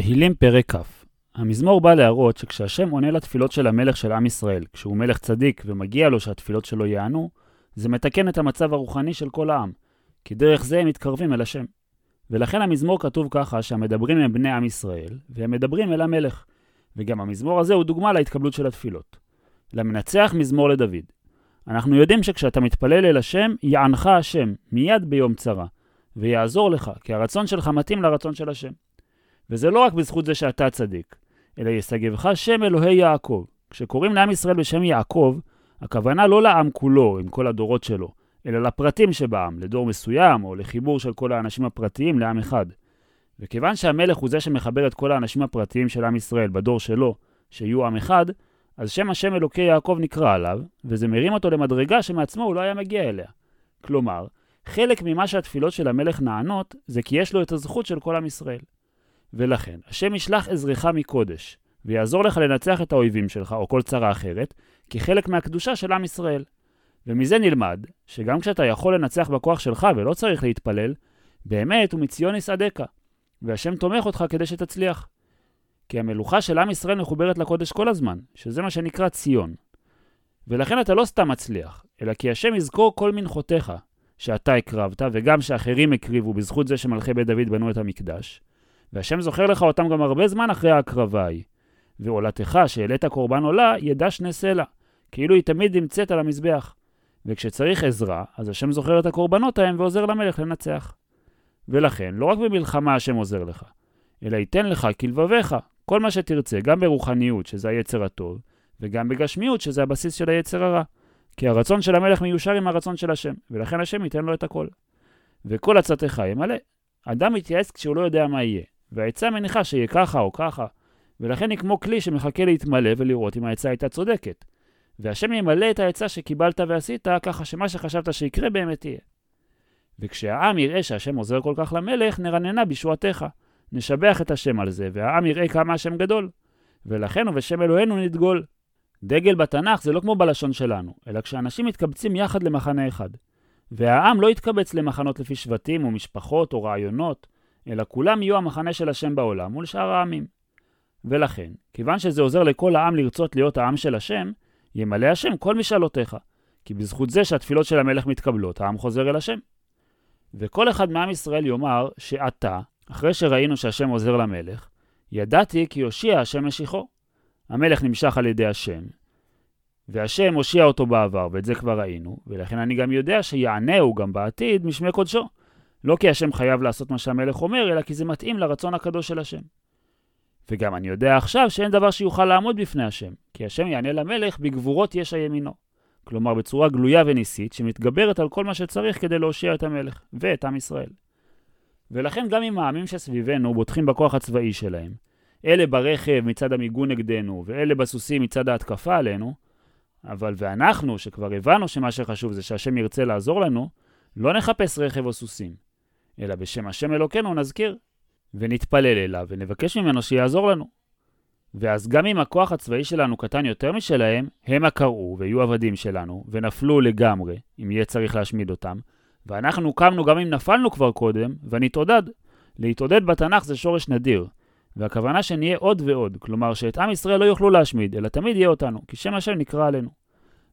תהילים פרק כ' המזמור בא להראות שכשהשם עונה לתפילות של המלך של עם ישראל, כשהוא מלך צדיק ומגיע לו שהתפילות שלו יענו, זה מתקן את המצב הרוחני של כל העם, כי דרך זה הם מתקרבים אל השם. ולכן המזמור כתוב ככה שהמדברים הם בני עם ישראל, והם מדברים אל המלך. וגם המזמור הזה הוא דוגמה להתקבלות של התפילות. למנצח מזמור לדוד. אנחנו יודעים שכשאתה מתפלל אל השם, יענך השם, מיד ביום צרה, ויעזור לך, כי הרצון שלך מתאים לרצון של השם. וזה לא רק בזכות זה שאתה צדיק, אלא ישגבך שם אלוהי יעקב. כשקוראים לעם ישראל בשם יעקב, הכוונה לא לעם כולו, עם כל הדורות שלו, אלא לפרטים שבעם, לדור מסוים, או לחיבור של כל האנשים הפרטיים לעם אחד. וכיוון שהמלך הוא זה שמחבר את כל האנשים הפרטיים של עם ישראל בדור שלו, שיהיו עם אחד, אז שם השם אלוקי יעקב נקרא עליו, וזה מרים אותו למדרגה שמעצמו הוא לא היה מגיע אליה. כלומר, חלק ממה שהתפילות של המלך נענות, זה כי יש לו את הזכות של כל עם ישראל. ולכן, השם ישלח עזרך מקודש, ויעזור לך לנצח את האויבים שלך, או כל צרה אחרת, כחלק מהקדושה של עם ישראל. ומזה נלמד, שגם כשאתה יכול לנצח בכוח שלך ולא צריך להתפלל, באמת הוא מציון יסעדך, והשם תומך אותך כדי שתצליח. כי המלוכה של עם ישראל מחוברת לקודש כל הזמן, שזה מה שנקרא ציון. ולכן אתה לא סתם מצליח, אלא כי השם יזכור כל מנחותיך, שאתה הקרבת, וגם שאחרים הקריבו בזכות זה שמלכי בית דוד בנו את המקדש, והשם זוכר לך אותם גם הרבה זמן אחרי ההקרבה ההיא. ועולתך, שהעלית קורבן עולה, ידע שני סלע, כאילו היא תמיד נמצאת על המזבח. וכשצריך עזרה, אז השם זוכר את הקורבנות ההם ועוזר למלך לנצח. ולכן, לא רק במלחמה השם עוזר לך, אלא ייתן לך כלבביך, כל מה שתרצה, גם ברוחניות, שזה היצר הטוב, וגם בגשמיות, שזה הבסיס של היצר הרע. כי הרצון של המלך מיושר עם הרצון של השם, ולכן השם ייתן לו את הכל. וכל עצתך ימלא. אדם מתייעץ כשהוא לא יודע מה יהיה, והעצה מניחה שיהיה ככה או ככה, ולכן היא כמו כלי שמחכה להתמלא ולראות אם העצה הייתה צודקת. והשם ימלא את העצה שקיבלת ועשית, ככה שמה שחשבת שיקרה באמת יהיה. וכשהעם יראה שהשם עוזר כל כך למלך, נרננה בישועתך. נשבח את השם על זה, והעם יראה כמה השם גדול. ולכן ובשם אלוהינו נדגול. דגל בתנ"ך זה לא כמו בלשון שלנו, אלא כשאנשים מתקבצים יחד למחנה אחד. והעם לא יתקבץ למחנות לפי שבטים או משפחות או רעיונות, אלא כולם יהיו המחנה של השם בעולם מול שאר העמים. ולכן, כיוון שזה עוזר לכל העם לרצות להיות העם של השם, ימלא השם כל משאלותיך, כי בזכות זה שהתפילות של המלך מתקבלות, העם חוזר אל השם. וכל אחד מעם ישראל יאמר שעתה, אחרי שראינו שהשם עוזר למלך, ידעתי כי הושיע השם משיחו. המלך נמשך על ידי השם, והשם הושיע אותו בעבר, ואת זה כבר ראינו, ולכן אני גם יודע שיענהו גם בעתיד משמי קודשו. לא כי השם חייב לעשות מה שהמלך אומר, אלא כי זה מתאים לרצון הקדוש של השם. וגם אני יודע עכשיו שאין דבר שיוכל לעמוד בפני השם, כי השם יענה למלך בגבורות ישע ימינו. כלומר בצורה גלויה וניסית, שמתגברת על כל מה שצריך כדי להושיע את המלך, ואת עם ישראל. ולכן גם אם העמים שסביבנו בוטחים בכוח הצבאי שלהם, אלה ברכב מצד המיגון נגדנו, ואלה בסוסים מצד ההתקפה עלינו, אבל ואנחנו, שכבר הבנו שמה שחשוב זה שהשם ירצה לעזור לנו, לא נחפש רכב או סוסים, אלא בשם השם אלוקינו נזכיר, ונתפלל אליו ונבקש ממנו שיעזור לנו. ואז גם אם הכוח הצבאי שלנו קטן יותר משלהם, הם הקראו ויהיו עבדים שלנו, ונפלו לגמרי, אם יהיה צריך להשמיד אותם, ואנחנו קמנו גם אם נפלנו כבר קודם, ונתעודד. להתעודד בתנ"ך זה שורש נדיר, והכוונה שנהיה עוד ועוד, כלומר שאת עם ישראל לא יוכלו להשמיד, אלא תמיד יהיה אותנו, כי שם השם נקרא עלינו.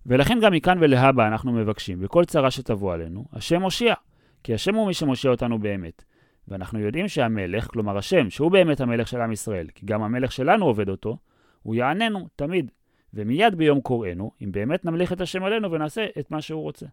ולכן גם מכאן ולהבא אנחנו מבקשים, בכל צרה שתבוא עלינו, השם מושיע, כי השם הוא מי שמושיע אותנו באמת. ואנחנו יודעים שהמלך, כלומר השם, שהוא באמת המלך של עם ישראל, כי גם המלך שלנו עובד אותו, הוא יעננו תמיד. ומיד ביום קוראנו, אם באמת נמליך את השם עלינו ונעשה את מה שהוא רוצה.